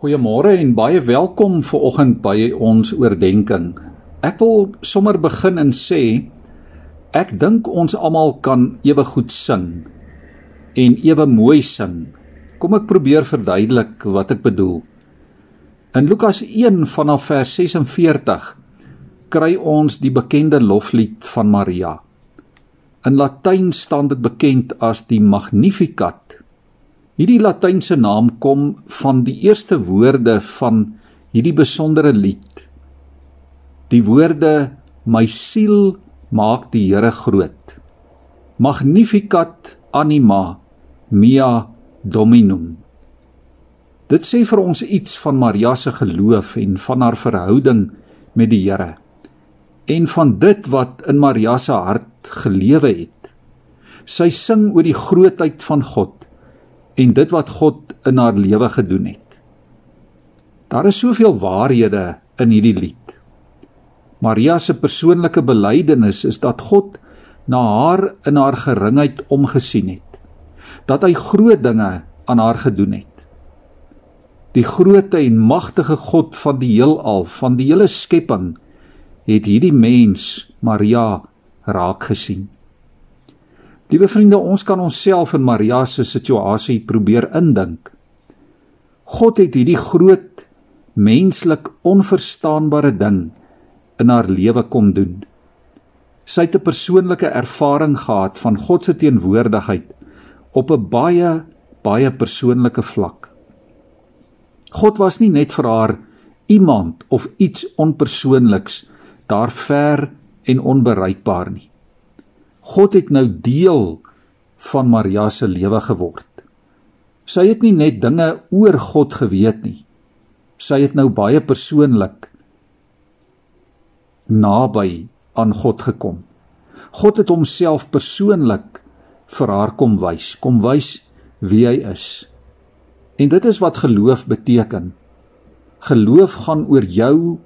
Goeiemôre en baie welkom ver oggend by ons oordeenking. Ek wil sommer begin en sê ek dink ons almal kan ewe goed sing en ewe mooi sing. Kom ek probeer verduidelik wat ek bedoel. In Lukas 1 vanaf vers 46 kry ons die bekende loflied van Maria. In Latyn staan dit bekend as die Magnificat Hierdie latynse naam kom van die eerste woorde van hierdie besondere lied. Die woorde my siel maak die Here groot. Magnificat anima mea dominum. Dit sê vir ons iets van Maria se geloof en van haar verhouding met die Here en van dit wat in Maria se hart gelewe het. Sy sing oor die grootheid van God en dit wat God in haar lewe gedoen het. Daar is soveel waarhede in hierdie lied. Maria se persoonlike belydenis is dat God na haar in haar geringheid omgesien het. Dat hy groot dinge aan haar gedoen het. Die grootte en magtige God van die heelal, van die hele skepping, het hierdie mens Maria raak gesien. Liewe vriende, ons kan onsself in Maria se situasie probeer indink. God het hierdie groot menslik onverstaanbare ding in haar lewe kom doen. Sy het 'n persoonlike ervaring gehad van God se teenwoordigheid op 'n baie baie persoonlike vlak. God was nie net vir haar iemand of iets onpersoonliks daar ver en onbereikbaar nie. God het nou deel van Maria se lewe geword. Sy het nie net dinge oor God geweet nie. Sy het nou baie persoonlik naby aan God gekom. God het homself persoonlik vir haar kom wys, kom wys wie hy is. En dit is wat geloof beteken. Geloof gaan oor jou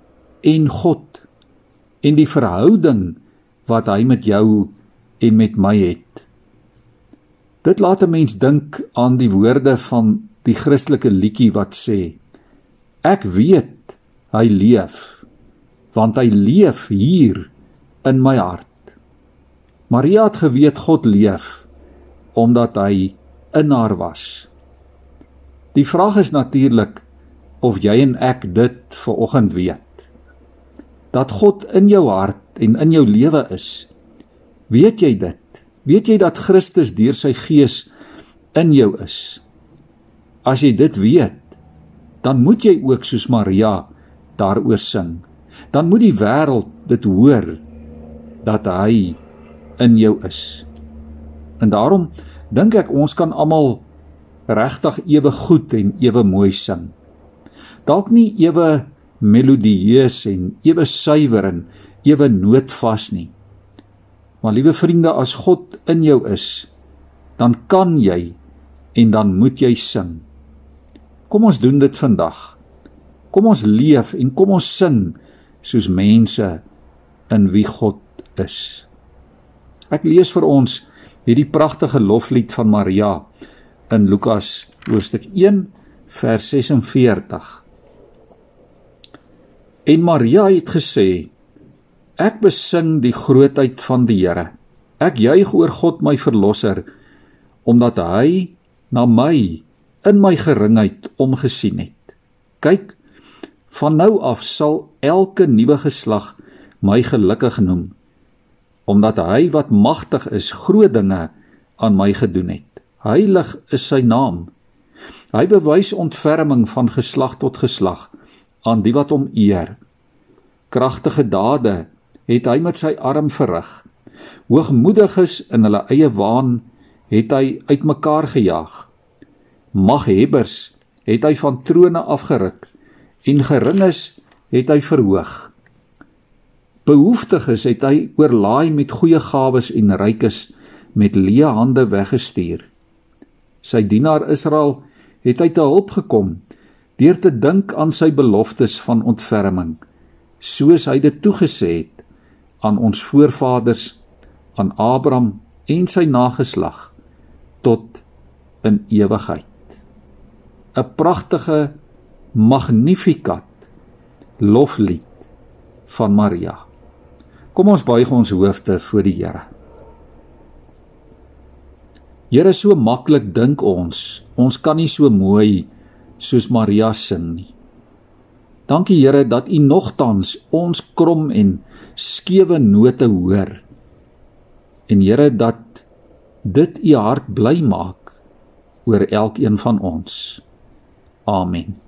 en God en die verhouding wat hy met jou en met my het. Dit laat 'n mens dink aan die woorde van die Christelike liedjie wat sê: Ek weet hy leef, want hy leef hier in my hart. Maria het geweet God leef omdat hy in haar was. Die vraag is natuurlik of jy en ek dit ver oggend weet. Dat God in jou hart en in jou lewe is Weet jy dit? Weet jy dat Christus deur sy gees in jou is? As jy dit weet, dan moet jy ook soos Maria daaroor sing. Dan moet die wêreld dit hoor dat hy in jou is. En daarom dink ek ons kan almal regtig ewe goed en ewe mooi sing. Dalk nie ewe melodieus en ewe suiwer en ewe nootvas nie. Maar liewe vriende, as God in jou is, dan kan jy en dan moet jy sing. Kom ons doen dit vandag. Kom ons leef en kom ons sing soos mense in wie God is. Ek lees vir ons hierdie pragtige loflied van Maria in Lukas hoofstuk 1 vers 46. En Maria het gesê: Ek besing die grootheid van die Here. Ek juig oor God my verlosser omdat hy na my in my geringheid omgesien het. Kyk, van nou af sal elke nuwe geslag my gelukkig noem omdat hy wat magtig is groot dinge aan my gedoen het. Heilig is sy naam. Hy bewys ontferming van geslag tot geslag aan die wat hom eer. Kragtige dade het hy met sy arm verrig. Hoogmoediges in hulle eie waan het hy uitmekaar gejaag. Maghebbers het hy van trone afgeruk en geringes het hy verhoog. Behoeftiges het hy oorlaai met goeie gawes en rykes met leë hande weggestuur. Sy dienaar Israel het hy te hulp gekom deur te dink aan sy beloftes van ontferming soos hy dit toegesê het aan ons voorvaders aan Abraham en sy nageslag tot in ewigheid. 'n Pragtige Magnificat loflied van Maria. Kom ons buig ons hoofde voor die Here. Here so maklik dink ons, ons kan nie so mooi soos Maria sing nie. Dankie Here dat U nogtans ons krom en skewe note hoor. En Here dat dit U hart bly maak oor elkeen van ons. Amen.